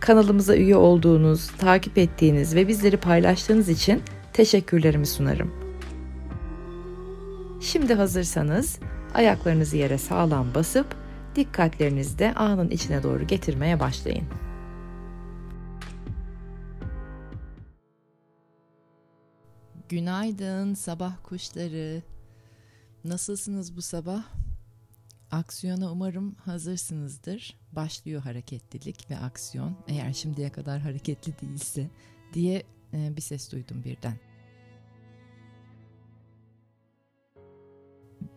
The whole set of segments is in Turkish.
Kanalımıza üye olduğunuz, takip ettiğiniz ve bizleri paylaştığınız için teşekkürlerimi sunarım. Şimdi hazırsanız ayaklarınızı yere sağlam basıp dikkatlerinizi de anın içine doğru getirmeye başlayın. Günaydın sabah kuşları. Nasılsınız bu sabah? Aksiyona umarım hazırsınızdır. Başlıyor hareketlilik ve aksiyon. Eğer şimdiye kadar hareketli değilse diye e, bir ses duydum birden.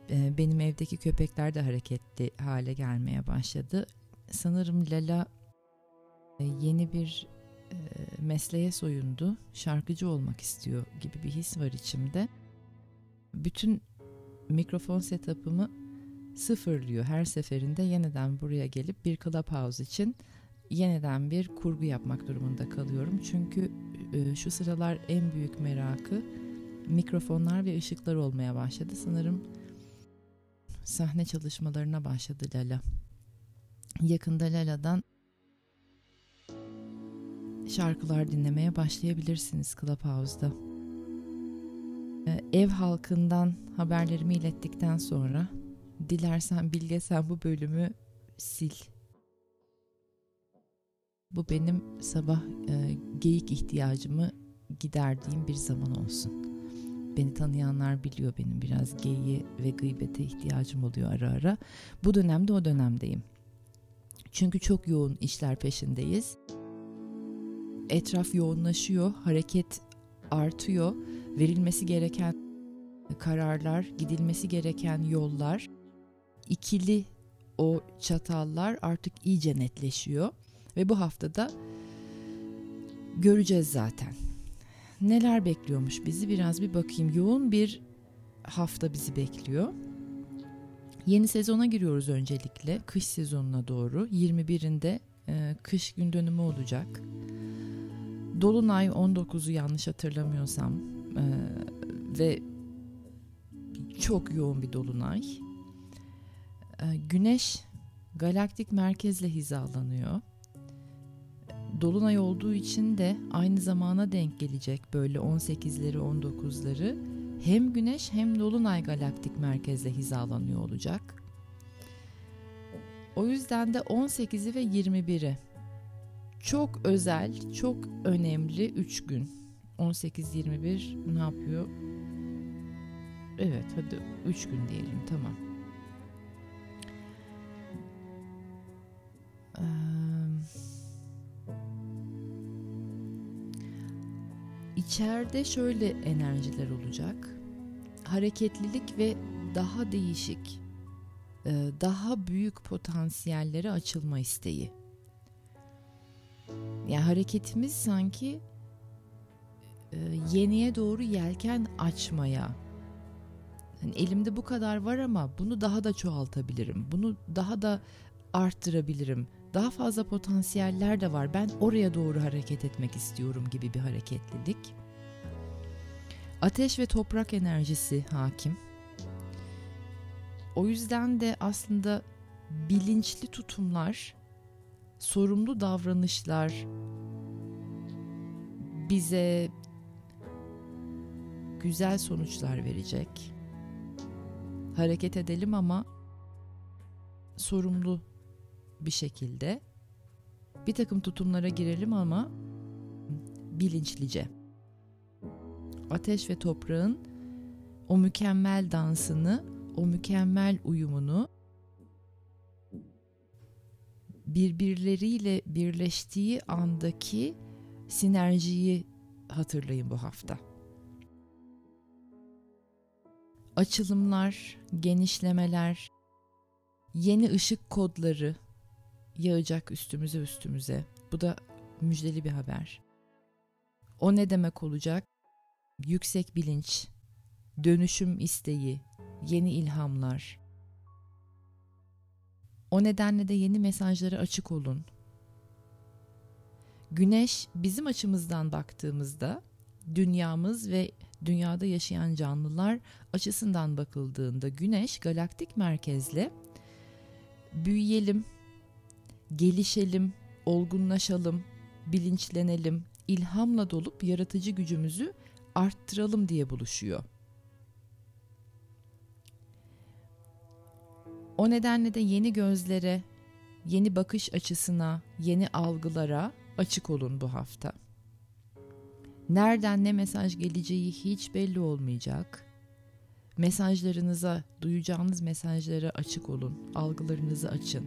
E, benim evdeki köpekler de hareketli hale gelmeye başladı. Sanırım Lala e, yeni bir mesleğe soyundu. Şarkıcı olmak istiyor gibi bir his var içimde. Bütün mikrofon setup'ımı sıfırlıyor. Her seferinde yeniden buraya gelip bir Clubhouse için yeniden bir kurgu yapmak durumunda kalıyorum. Çünkü e, şu sıralar en büyük merakı mikrofonlar ve ışıklar olmaya başladı. Sanırım sahne çalışmalarına başladı Lala. Yakında Lala'dan şarkılar dinlemeye başlayabilirsiniz Clubhouse'da. E, ev halkından haberlerimi ilettikten sonra Dilersen Bilge sen bu bölümü sil. Bu benim sabah e, geyik ihtiyacımı giderdiğim bir zaman olsun. Beni tanıyanlar biliyor benim biraz geyiğe ve gıybete ihtiyacım oluyor ara ara. Bu dönemde o dönemdeyim. Çünkü çok yoğun işler peşindeyiz. Etraf yoğunlaşıyor, hareket artıyor, verilmesi gereken kararlar, gidilmesi gereken yollar ikili o çatallar artık iyice netleşiyor ve bu haftada göreceğiz zaten. Neler bekliyormuş bizi biraz bir bakayım. Yoğun bir hafta bizi bekliyor. Yeni sezona giriyoruz öncelikle. Kış sezonuna doğru. 21'inde e, kış gün dönümü olacak. Dolunay 19'u yanlış hatırlamıyorsam e, ve çok yoğun bir dolunay. Ee, güneş galaktik merkezle hizalanıyor. Dolunay olduğu için de aynı zamana denk gelecek böyle 18'leri 19'ları. Hem Güneş hem Dolunay galaktik merkezle hizalanıyor olacak. O yüzden de 18'i ve 21'i çok özel, çok önemli 3 gün. 18-21 ne yapıyor? Evet hadi 3 gün diyelim tamam. İçeride şöyle enerjiler olacak. Hareketlilik ve daha değişik, daha büyük potansiyellere açılma isteği. Yani hareketimiz sanki yeniye doğru yelken açmaya. Yani elimde bu kadar var ama bunu daha da çoğaltabilirim. Bunu daha da arttırabilirim. Daha fazla potansiyeller de var. Ben oraya doğru hareket etmek istiyorum gibi bir hareketlilik. Ateş ve toprak enerjisi hakim. O yüzden de aslında bilinçli tutumlar, sorumlu davranışlar bize güzel sonuçlar verecek. Hareket edelim ama sorumlu bir şekilde bir takım tutumlara girelim ama bilinçlice. Ateş ve toprağın o mükemmel dansını, o mükemmel uyumunu birbirleriyle birleştiği andaki sinerjiyi hatırlayın bu hafta. Açılımlar, genişlemeler, yeni ışık kodları yağacak üstümüze üstümüze. Bu da müjdeli bir haber. O ne demek olacak? Yüksek bilinç, dönüşüm isteği, yeni ilhamlar. O nedenle de yeni mesajlara açık olun. Güneş bizim açımızdan baktığımızda dünyamız ve dünyada yaşayan canlılar açısından bakıldığında güneş galaktik merkezle büyüyelim, gelişelim, olgunlaşalım, bilinçlenelim, ilhamla dolup yaratıcı gücümüzü arttıralım diye buluşuyor. O nedenle de yeni gözlere, yeni bakış açısına, yeni algılara açık olun bu hafta. Nereden ne mesaj geleceği hiç belli olmayacak. Mesajlarınıza, duyacağınız mesajlara açık olun. Algılarınızı açın.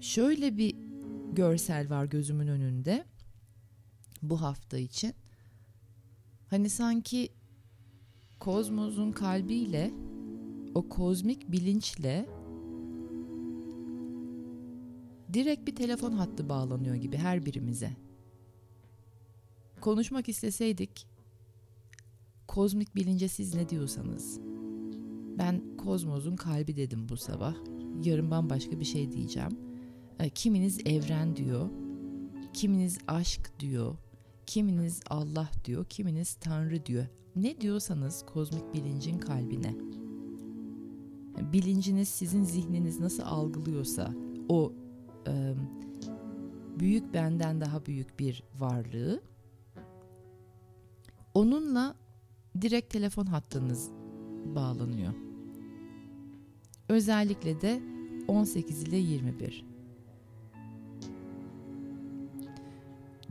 Şöyle bir görsel var gözümün önünde bu hafta için. Hani sanki kozmosun kalbiyle o kozmik bilinçle direkt bir telefon hattı bağlanıyor gibi her birimize. Konuşmak isteseydik kozmik bilince siz ne diyorsanız ben kozmosun kalbi dedim bu sabah. Yarın bambaşka bir şey diyeceğim. E, kiminiz evren diyor. Kiminiz aşk diyor. Kiminiz Allah diyor. Kiminiz Tanrı diyor. Ne diyorsanız kozmik bilincin kalbine. Bilinciniz sizin zihniniz nasıl algılıyorsa o e, büyük benden daha büyük bir varlığı onunla direkt telefon hattınız bağlanıyor. Özellikle de 18 ile 21.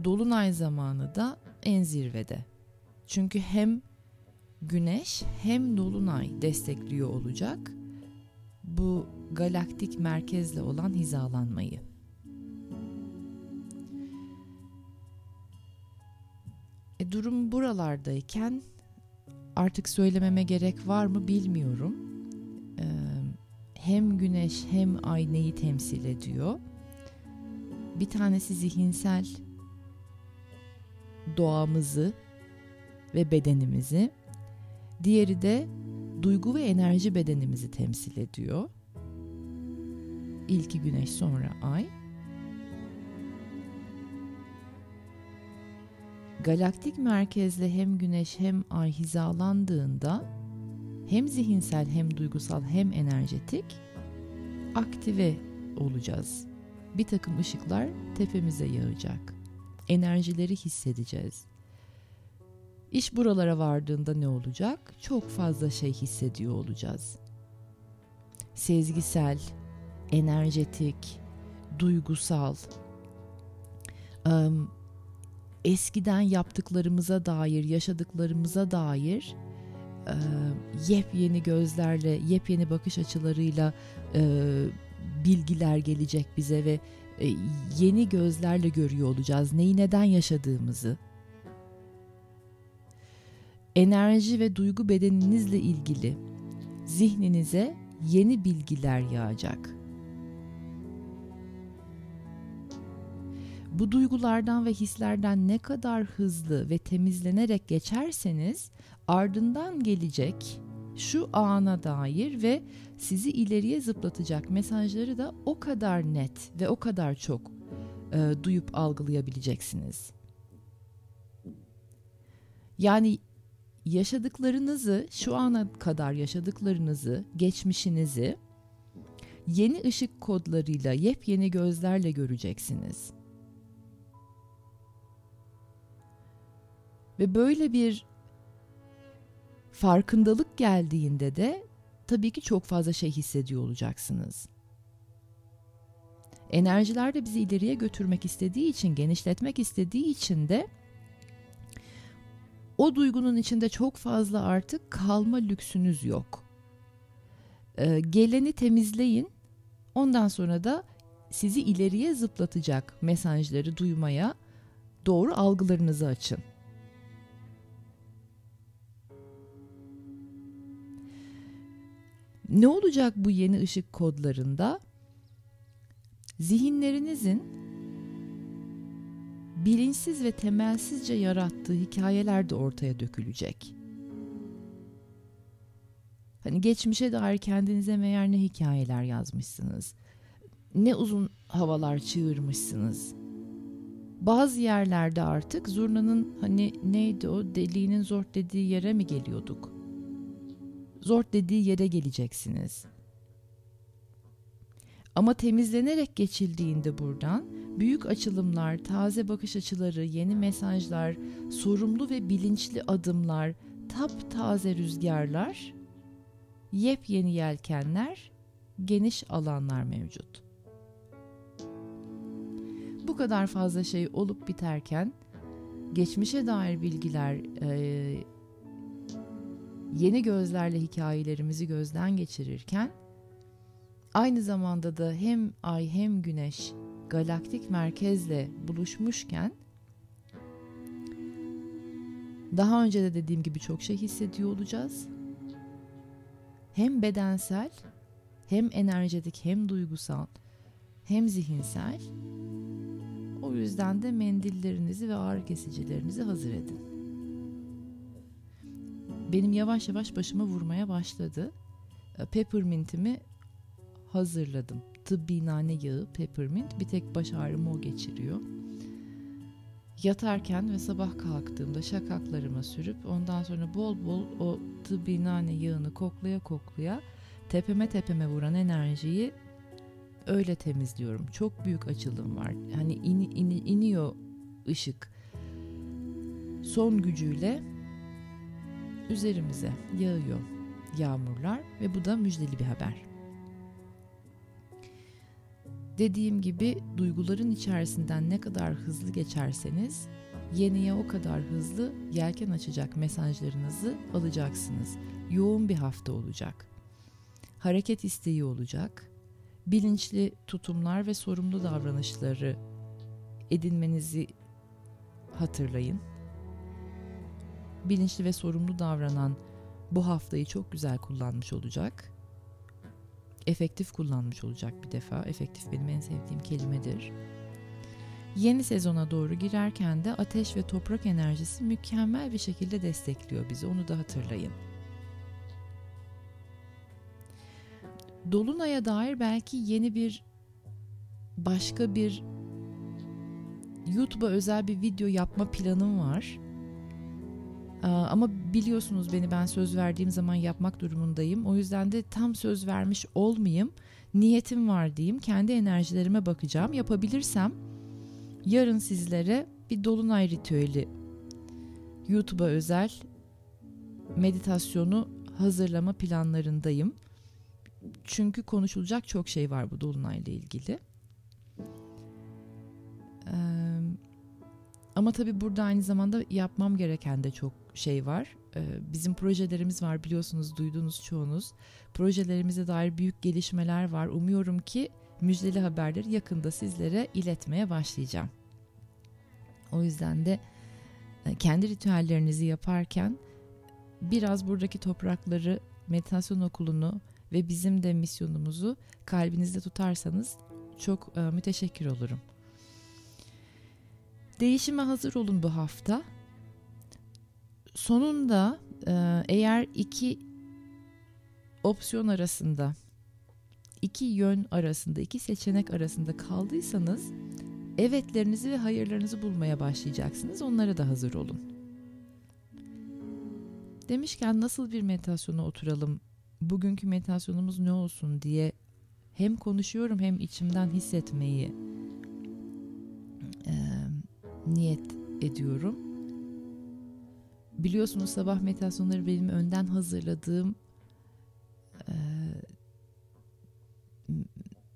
Dolunay zamanı da en zirvede. Çünkü hem güneş hem dolunay destekliyor olacak bu galaktik merkezle olan hizalanmayı. E, durum buralardayken artık söylememe gerek var mı bilmiyorum. Ee, hem güneş hem ay neyi temsil ediyor? Bir tanesi zihinsel doğamızı ve bedenimizi, diğeri de duygu ve enerji bedenimizi temsil ediyor. İlki güneş sonra ay. Galaktik merkezle hem güneş hem ay hizalandığında hem zihinsel hem duygusal hem enerjetik aktive olacağız. Bir takım ışıklar tepemize yağacak. Enerjileri hissedeceğiz. İş buralara vardığında ne olacak? Çok fazla şey hissediyor olacağız. Sezgisel, enerjetik, duygusal, eskiden yaptıklarımıza dair, yaşadıklarımıza dair yepyeni gözlerle, yepyeni bakış açılarıyla bilgiler gelecek bize ve yeni gözlerle görüyor olacağız. Neyi neden yaşadığımızı, enerji ve duygu bedeninizle ilgili zihninize yeni bilgiler yağacak. Bu duygulardan ve hislerden ne kadar hızlı ve temizlenerek geçerseniz ardından gelecek şu ana dair ve sizi ileriye zıplatacak mesajları da o kadar net ve o kadar çok e, duyup algılayabileceksiniz. Yani yaşadıklarınızı, şu ana kadar yaşadıklarınızı, geçmişinizi yeni ışık kodlarıyla, yepyeni gözlerle göreceksiniz. Ve böyle bir farkındalık geldiğinde de tabii ki çok fazla şey hissediyor olacaksınız. Enerjiler de bizi ileriye götürmek istediği için, genişletmek istediği için de o duygunun içinde çok fazla artık kalma lüksünüz yok. Ee, geleni temizleyin. Ondan sonra da sizi ileriye zıplatacak mesajları duymaya doğru algılarınızı açın. Ne olacak bu yeni ışık kodlarında? Zihinlerinizin bilinçsiz ve temelsizce yarattığı hikayeler de ortaya dökülecek. Hani geçmişe dair kendinize meğer ne hikayeler yazmışsınız. Ne uzun havalar çığırmışsınız. Bazı yerlerde artık zurnanın hani neydi o deliğinin zor dediği yere mi geliyorduk? Zor dediği yere geleceksiniz. Ama temizlenerek geçildiğinde buradan büyük açılımlar, taze bakış açıları, yeni mesajlar, sorumlu ve bilinçli adımlar, taptaze rüzgarlar, yepyeni yelkenler, geniş alanlar mevcut. Bu kadar fazla şey olup biterken geçmişe dair bilgiler, e, yeni gözlerle hikayelerimizi gözden geçirirken aynı zamanda da hem ay hem güneş galaktik merkezle buluşmuşken daha önce de dediğim gibi çok şey hissediyor olacağız. Hem bedensel, hem enerjetik, hem duygusal, hem zihinsel. O yüzden de mendillerinizi ve ağrı kesicilerinizi hazır edin. Benim yavaş yavaş başıma vurmaya başladı. Peppermint'imi hazırladım. Tıbbi nane yağı, peppermint bir tek baş ağrımı o geçiriyor. Yatarken ve sabah kalktığımda şakaklarıma sürüp ondan sonra bol bol o tıbbi nane yağını koklaya koklaya tepeme tepeme vuran enerjiyi öyle temizliyorum. Çok büyük açılım var. Hani in, in, iniyor ışık son gücüyle üzerimize yağıyor yağmurlar ve bu da müjdeli bir haber. Dediğim gibi duyguların içerisinden ne kadar hızlı geçerseniz yeniye o kadar hızlı yelken açacak mesajlarınızı alacaksınız. Yoğun bir hafta olacak. Hareket isteği olacak. Bilinçli tutumlar ve sorumlu davranışları edinmenizi hatırlayın. Bilinçli ve sorumlu davranan bu haftayı çok güzel kullanmış olacak efektif kullanmış olacak bir defa. Efektif benim en sevdiğim kelimedir. Yeni sezona doğru girerken de ateş ve toprak enerjisi mükemmel bir şekilde destekliyor bizi. Onu da hatırlayın. Dolunay'a dair belki yeni bir başka bir YouTube'a özel bir video yapma planım var. Ama biliyorsunuz beni ben söz verdiğim zaman yapmak durumundayım. O yüzden de tam söz vermiş olmayayım. Niyetim var diyeyim. Kendi enerjilerime bakacağım. Yapabilirsem yarın sizlere bir dolunay ritüeli YouTube'a özel meditasyonu hazırlama planlarındayım. Çünkü konuşulacak çok şey var bu dolunayla ilgili. Ama tabii burada aynı zamanda yapmam gereken de çok şey var. Ee, bizim projelerimiz var biliyorsunuz duyduğunuz çoğunuz. Projelerimize dair büyük gelişmeler var. Umuyorum ki müjdeli haberleri yakında sizlere iletmeye başlayacağım. O yüzden de e, kendi ritüellerinizi yaparken biraz buradaki toprakları, meditasyon okulunu ve bizim de misyonumuzu kalbinizde tutarsanız çok e, müteşekkir olurum. Değişime hazır olun bu hafta. Sonunda e, eğer iki opsiyon arasında, iki yön arasında, iki seçenek arasında kaldıysanız evetlerinizi ve hayırlarınızı bulmaya başlayacaksınız. Onlara da hazır olun. Demişken nasıl bir meditasyona oturalım, bugünkü meditasyonumuz ne olsun diye hem konuşuyorum hem içimden hissetmeyi e, niyet ediyorum. Biliyorsunuz sabah meditasyonları benim önden hazırladığım e,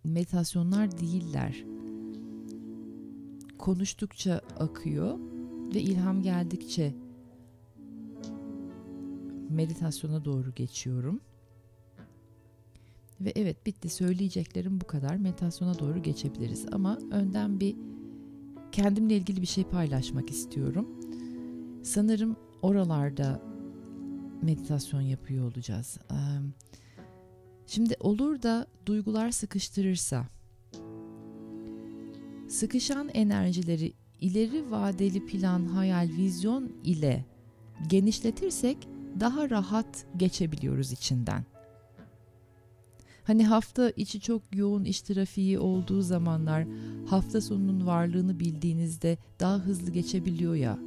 meditasyonlar değiller. Konuştukça akıyor ve ilham geldikçe meditasyona doğru geçiyorum. Ve evet bitti söyleyeceklerim bu kadar. Meditasyona doğru geçebiliriz ama önden bir kendimle ilgili bir şey paylaşmak istiyorum. Sanırım oralarda meditasyon yapıyor olacağız. Şimdi olur da duygular sıkıştırırsa, sıkışan enerjileri ileri vadeli plan, hayal, vizyon ile genişletirsek daha rahat geçebiliyoruz içinden. Hani hafta içi çok yoğun iş trafiği olduğu zamanlar hafta sonunun varlığını bildiğinizde daha hızlı geçebiliyor ya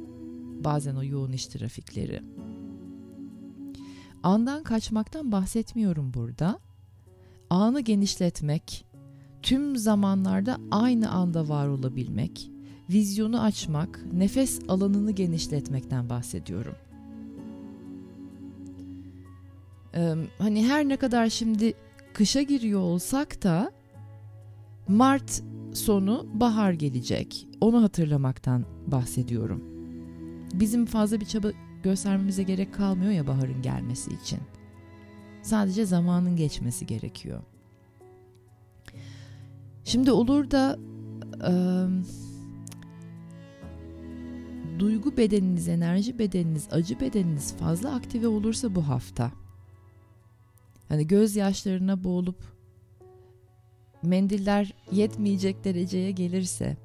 bazen o yoğun iş trafikleri. Andan kaçmaktan bahsetmiyorum burada. Anı genişletmek, tüm zamanlarda aynı anda var olabilmek, vizyonu açmak, nefes alanını genişletmekten bahsediyorum. Ee, hani her ne kadar şimdi kışa giriyor olsak da Mart sonu bahar gelecek. Onu hatırlamaktan bahsediyorum. Bizim fazla bir çaba göstermemize gerek kalmıyor ya baharın gelmesi için. Sadece zamanın geçmesi gerekiyor. Şimdi olur da e, duygu bedeniniz, enerji bedeniniz, acı bedeniniz fazla aktive olursa bu hafta hani gözyaşlarına boğulup mendiller yetmeyecek dereceye gelirse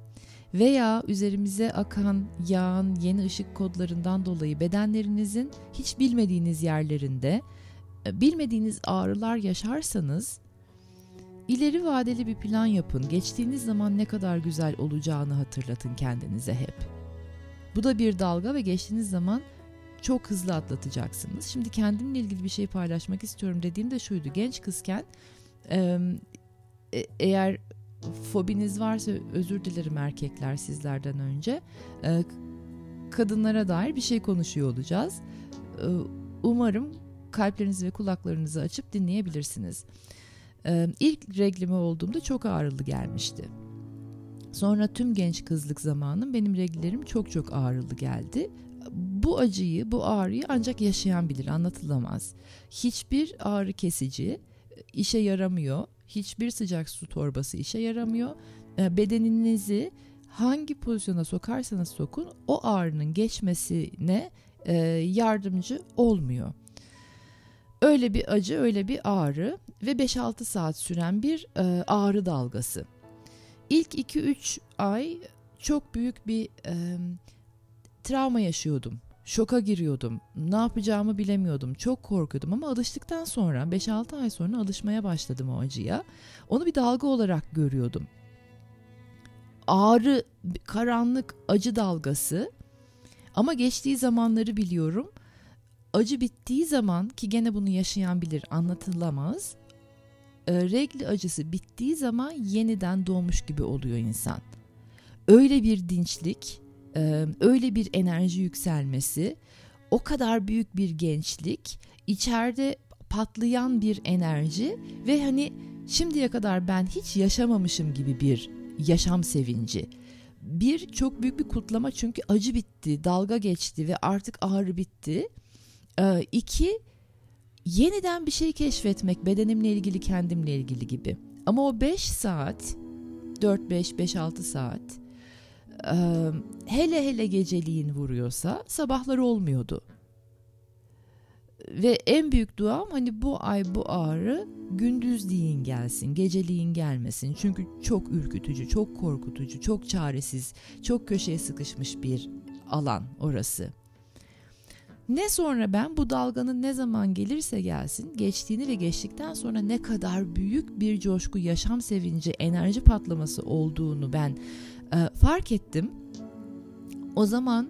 veya üzerimize akan yağın yeni ışık kodlarından dolayı bedenlerinizin hiç bilmediğiniz yerlerinde e, bilmediğiniz ağrılar yaşarsanız ileri vadeli bir plan yapın. Geçtiğiniz zaman ne kadar güzel olacağını hatırlatın kendinize hep. Bu da bir dalga ve geçtiğiniz zaman çok hızlı atlatacaksınız. Şimdi kendimle ilgili bir şey paylaşmak istiyorum dediğim de şuydu. Genç kızken e, eğer fobiniz varsa özür dilerim erkekler sizlerden önce. E, kadınlara dair bir şey konuşuyor olacağız. E, umarım kalplerinizi ve kulaklarınızı açıp dinleyebilirsiniz. E, ilk reglime olduğumda çok ağrılı gelmişti. Sonra tüm genç kızlık zamanım benim reglilerim çok çok ağrılı geldi bu acıyı, bu ağrıyı ancak yaşayan bilir, anlatılamaz. Hiçbir ağrı kesici e, işe yaramıyor. Hiçbir sıcak su torbası işe yaramıyor. E, bedeninizi hangi pozisyona sokarsanız sokun o ağrının geçmesine e, yardımcı olmuyor. Öyle bir acı, öyle bir ağrı ve 5-6 saat süren bir ağrı dalgası. İlk 2-3 ay çok büyük bir travma yaşıyordum. Şoka giriyordum. Ne yapacağımı bilemiyordum. Çok korkuyordum ama alıştıktan sonra 5-6 ay sonra alışmaya başladım o acıya. Onu bir dalga olarak görüyordum. Ağrı, karanlık, acı dalgası. Ama geçtiği zamanları biliyorum. Acı bittiği zaman ki gene bunu yaşayan bilir anlatılamaz. E, regli acısı bittiği zaman yeniden doğmuş gibi oluyor insan. Öyle bir dinçlik, öyle bir enerji yükselmesi, o kadar büyük bir gençlik, içeride patlayan bir enerji ve hani şimdiye kadar ben hiç yaşamamışım gibi bir yaşam sevinci. Bir çok büyük bir kutlama çünkü acı bitti, dalga geçti ve artık ağrı bitti. Ee, iki, yeniden bir şey keşfetmek bedenimle ilgili, kendimle ilgili gibi. Ama o 5 saat, 4-5-5-6 saat hele hele geceliğin vuruyorsa sabahları olmuyordu. Ve en büyük duam hani bu ay bu ağrı gündüzliğin gelsin, geceliğin gelmesin. Çünkü çok ürkütücü, çok korkutucu, çok çaresiz, çok köşeye sıkışmış bir alan orası. Ne sonra ben bu dalganın ne zaman gelirse gelsin geçtiğini ve geçtikten sonra ne kadar büyük bir coşku, yaşam sevinci, enerji patlaması olduğunu ben e, fark ettim. O zaman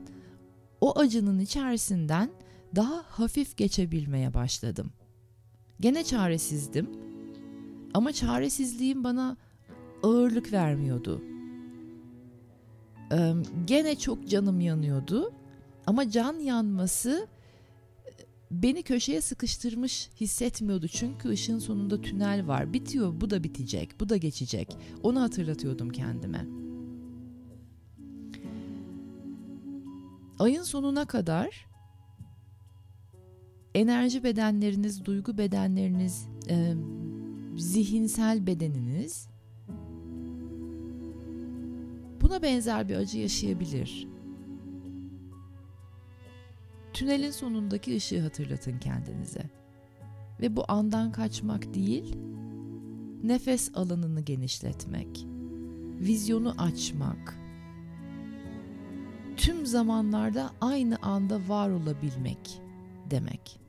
o acının içerisinden daha hafif geçebilmeye başladım. Gene çaresizdim ama çaresizliğim bana ağırlık vermiyordu. Ee, gene çok canım yanıyordu ama can yanması e, beni köşeye sıkıştırmış hissetmiyordu. Çünkü ışığın sonunda tünel var. Bitiyor, bu da bitecek, bu da geçecek. Onu hatırlatıyordum kendime. Ayın sonuna kadar enerji bedenleriniz, duygu bedenleriniz, e, zihinsel bedeniniz buna benzer bir acı yaşayabilir. Tünelin sonundaki ışığı hatırlatın kendinize. Ve bu andan kaçmak değil, nefes alanını genişletmek, vizyonu açmak, tüm zamanlarda aynı anda var olabilmek demek.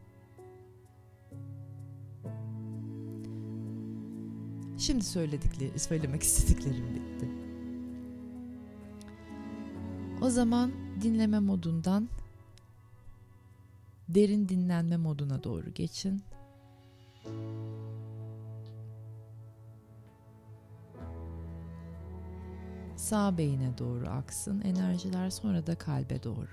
Şimdi söyledikleri, söylemek istediklerim bitti. O zaman dinleme modundan derin dinlenme moduna doğru geçin. Sağ beyine doğru aksın enerjiler sonra da kalbe doğru.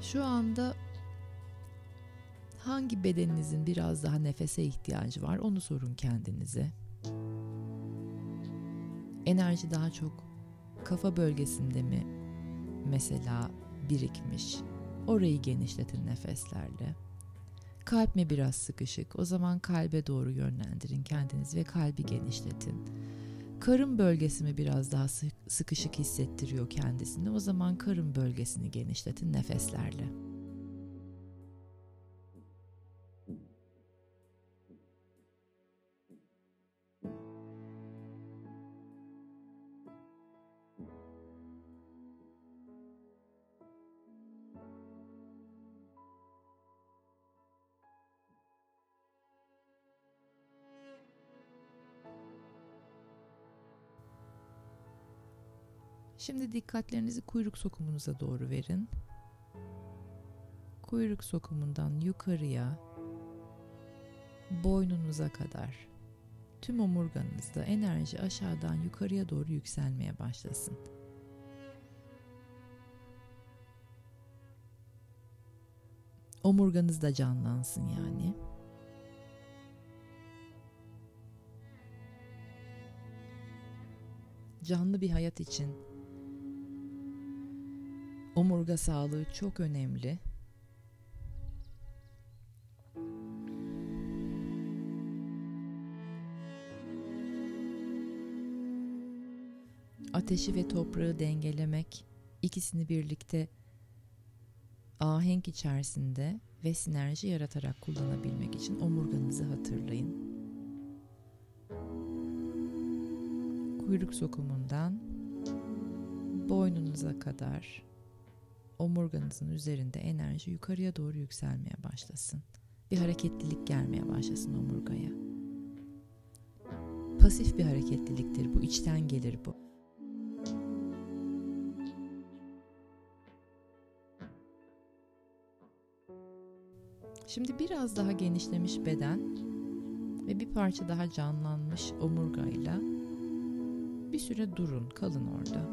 Şu anda hangi bedeninizin biraz daha nefese ihtiyacı var onu sorun kendinize. Enerji daha çok kafa bölgesinde mi mesela birikmiş? Orayı genişletin nefeslerle. Kalp mi biraz sıkışık? O zaman kalbe doğru yönlendirin kendinizi ve kalbi genişletin. Karın bölgesi mi biraz daha sıkışık hissettiriyor kendisini? O zaman karın bölgesini genişletin nefeslerle. Dikkatlerinizi kuyruk sokumunuza doğru verin. Kuyruk sokumundan yukarıya boynunuza kadar tüm omurganızda enerji aşağıdan yukarıya doğru yükselmeye başlasın. Omurganız da canlansın yani. Canlı bir hayat için Omurga sağlığı çok önemli. Ateşi ve toprağı dengelemek, ikisini birlikte ahenk içerisinde ve sinerji yaratarak kullanabilmek için omurganızı hatırlayın. Kuyruk sokumundan boynunuza kadar omurganızın üzerinde enerji yukarıya doğru yükselmeye başlasın. Bir hareketlilik gelmeye başlasın omurgaya. Pasif bir hareketliliktir bu, içten gelir bu. Şimdi biraz daha genişlemiş beden ve bir parça daha canlanmış omurgayla bir süre durun, kalın orada.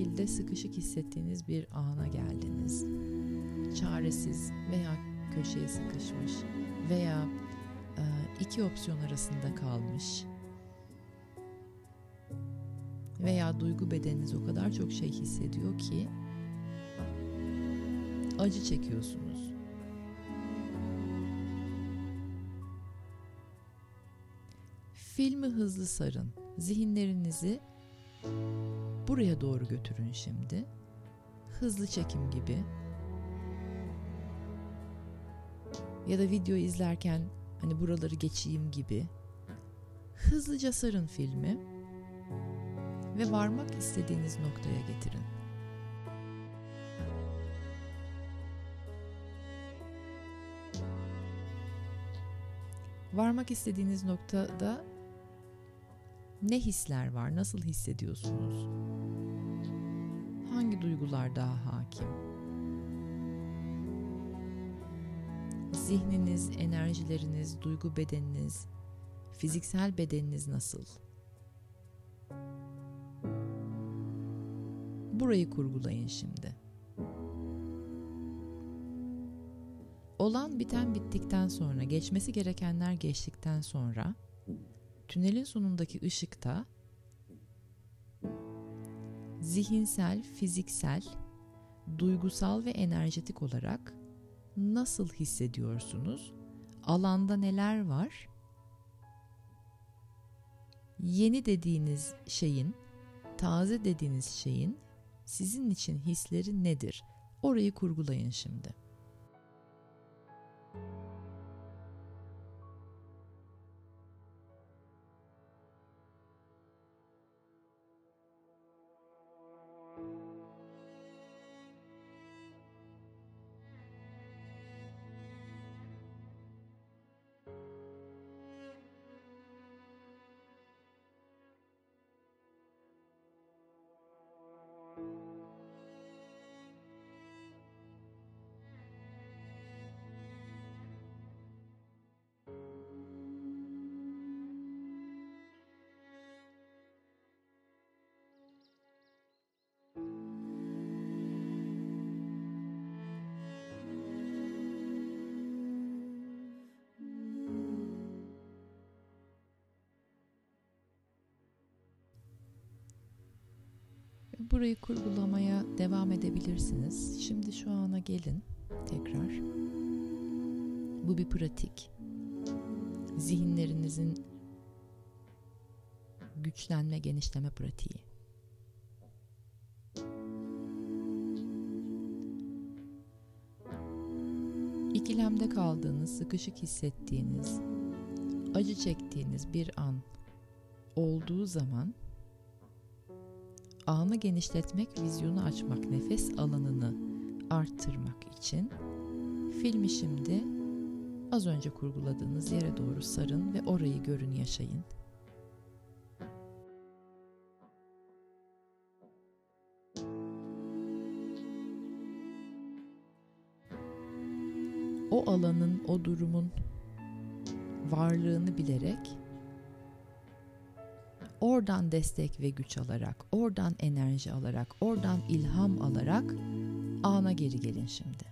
Şekilde sıkışık hissettiğiniz bir ana geldiniz. Çaresiz veya köşeye sıkışmış veya e, iki opsiyon arasında kalmış veya duygu bedeniniz o kadar çok şey hissediyor ki acı çekiyorsunuz. Filmi hızlı sarın. Zihinlerinizi buraya doğru götürün şimdi. Hızlı çekim gibi. Ya da video izlerken hani buraları geçeyim gibi. Hızlıca sarın filmi ve varmak istediğiniz noktaya getirin. Varmak istediğiniz noktada Ne hisler var? Nasıl hissediyorsunuz? Hangi duygular daha hakim? Zihniniz, enerjileriniz, duygu bedeniniz, fiziksel bedeniniz nasıl? Burayı kurgulayın şimdi. Olan biten bittikten sonra, geçmesi gerekenler geçtikten sonra tünelin sonundaki ışıkta zihinsel, fiziksel, duygusal ve enerjetik olarak nasıl hissediyorsunuz? Alanda neler var? Yeni dediğiniz şeyin, taze dediğiniz şeyin sizin için hisleri nedir? Orayı kurgulayın şimdi. Burayı kurgulamaya devam edebilirsiniz. Şimdi şu ana gelin tekrar. Bu bir pratik. Zihinlerinizin güçlenme, genişleme pratiği. İkilemde kaldığınız, sıkışık hissettiğiniz, acı çektiğiniz bir an olduğu zaman Anı genişletmek, vizyonu açmak, nefes alanını arttırmak için filmi şimdi az önce kurguladığınız yere doğru sarın ve orayı görün, yaşayın. O alanın, o durumun varlığını bilerek oradan destek ve güç alarak, oradan enerji alarak, oradan ilham alarak ana geri gelin şimdi.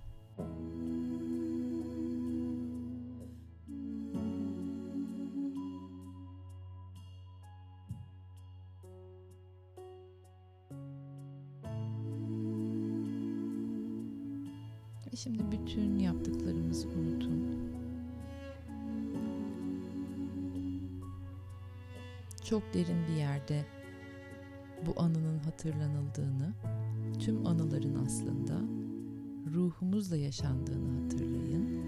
Hatırlanıldığını, tüm anıların aslında ruhumuzla yaşandığını hatırlayın.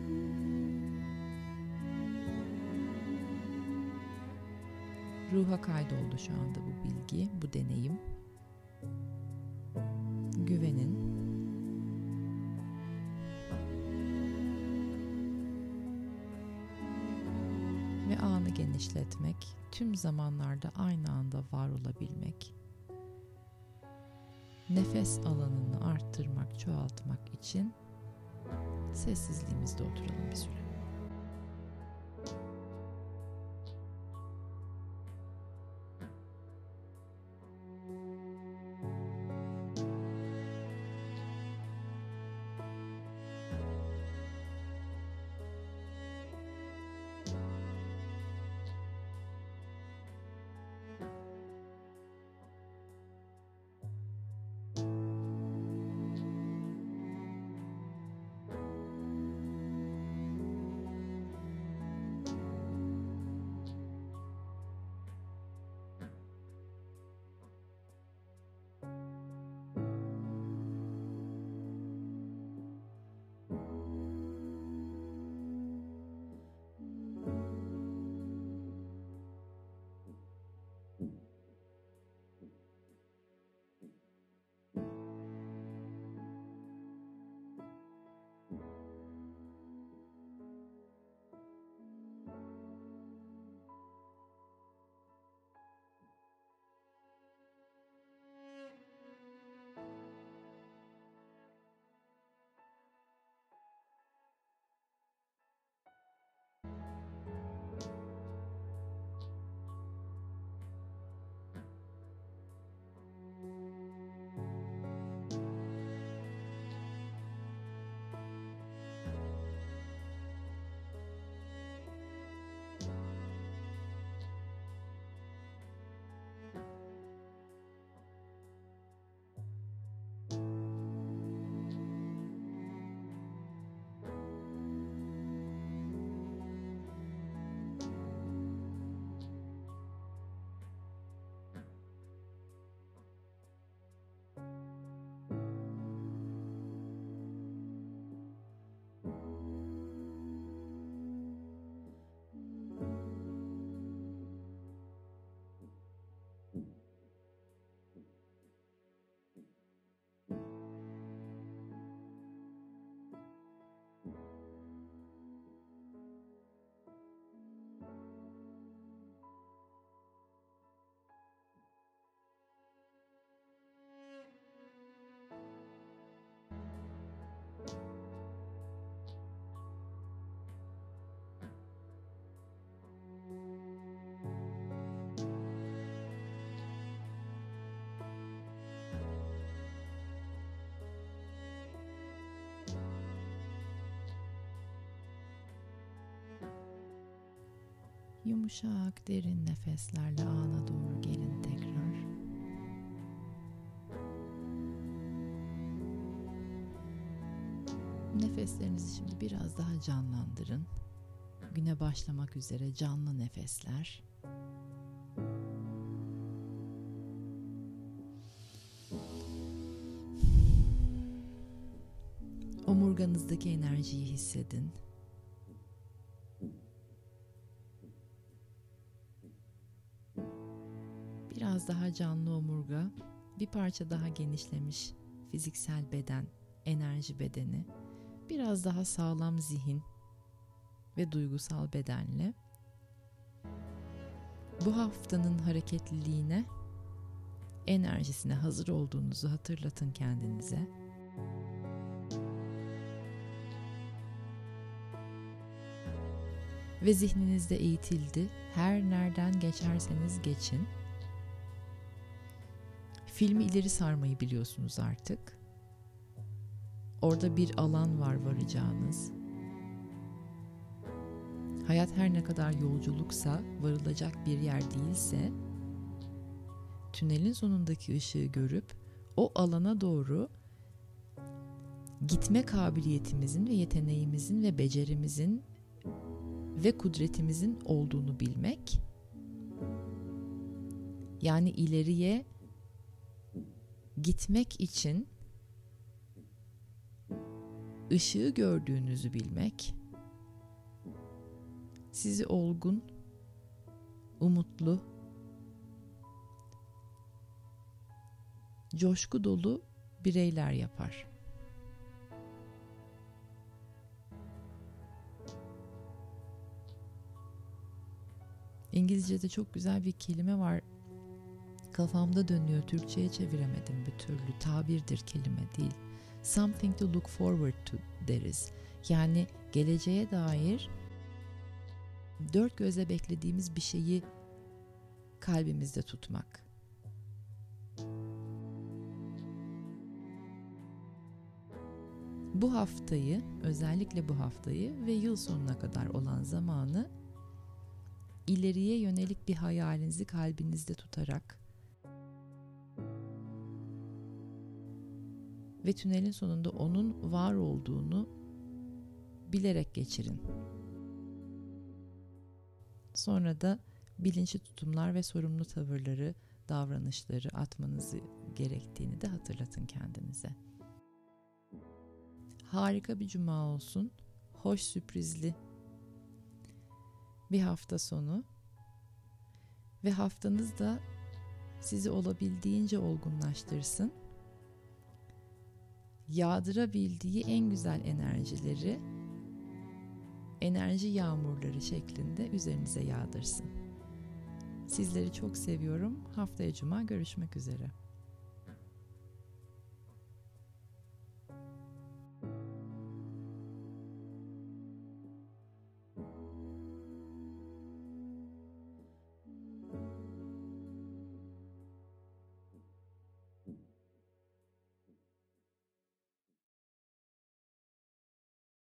Ruha kaydoldu şu anda bu bilgi, bu deneyim. Güvenin. Ve anı genişletmek, tüm zamanlarda aynı anda var olabilmek, nefes alanını arttırmak, çoğaltmak için sessizliğimizde oturalım bir süre. Yumuşak derin nefeslerle ana doğru gelin tekrar. Nefeslerinizi şimdi biraz daha canlandırın. Güne başlamak üzere canlı nefesler. Omurganızdaki enerjiyi hissedin. Daha canlı omurga, bir parça daha genişlemiş fiziksel beden, enerji bedeni, biraz daha sağlam zihin ve duygusal bedenle bu haftanın hareketliliğine, enerjisine hazır olduğunuzu hatırlatın kendinize. Ve zihninizde eğitildi. Her nereden geçerseniz geçin. Filmi ileri sarmayı biliyorsunuz artık. Orada bir alan var varacağınız. Hayat her ne kadar yolculuksa, varılacak bir yer değilse, tünelin sonundaki ışığı görüp o alana doğru gitme kabiliyetimizin ve yeteneğimizin ve becerimizin ve kudretimizin olduğunu bilmek yani ileriye gitmek için ışığı gördüğünüzü bilmek sizi olgun, umutlu, coşku dolu bireyler yapar. İngilizce'de çok güzel bir kelime var. Kafamda dönüyor. Türkçe'ye çeviremedim bir türlü. Tabirdir kelime değil. Something to look forward to deriz. Yani geleceğe dair dört göze beklediğimiz bir şeyi kalbimizde tutmak. Bu haftayı, özellikle bu haftayı ve yıl sonuna kadar olan zamanı ileriye yönelik bir hayalinizi kalbinizde tutarak ve tünelin sonunda onun var olduğunu bilerek geçirin. Sonra da bilinçli tutumlar ve sorumlu tavırları, davranışları atmanızı gerektiğini de hatırlatın kendinize. Harika bir cuma olsun. Hoş sürprizli bir hafta sonu ve haftanız da sizi olabildiğince olgunlaştırsın. Yağdırabildiği en güzel enerjileri enerji yağmurları şeklinde üzerinize yağdırsın. Sizleri çok seviyorum. Haftaya cuma görüşmek üzere.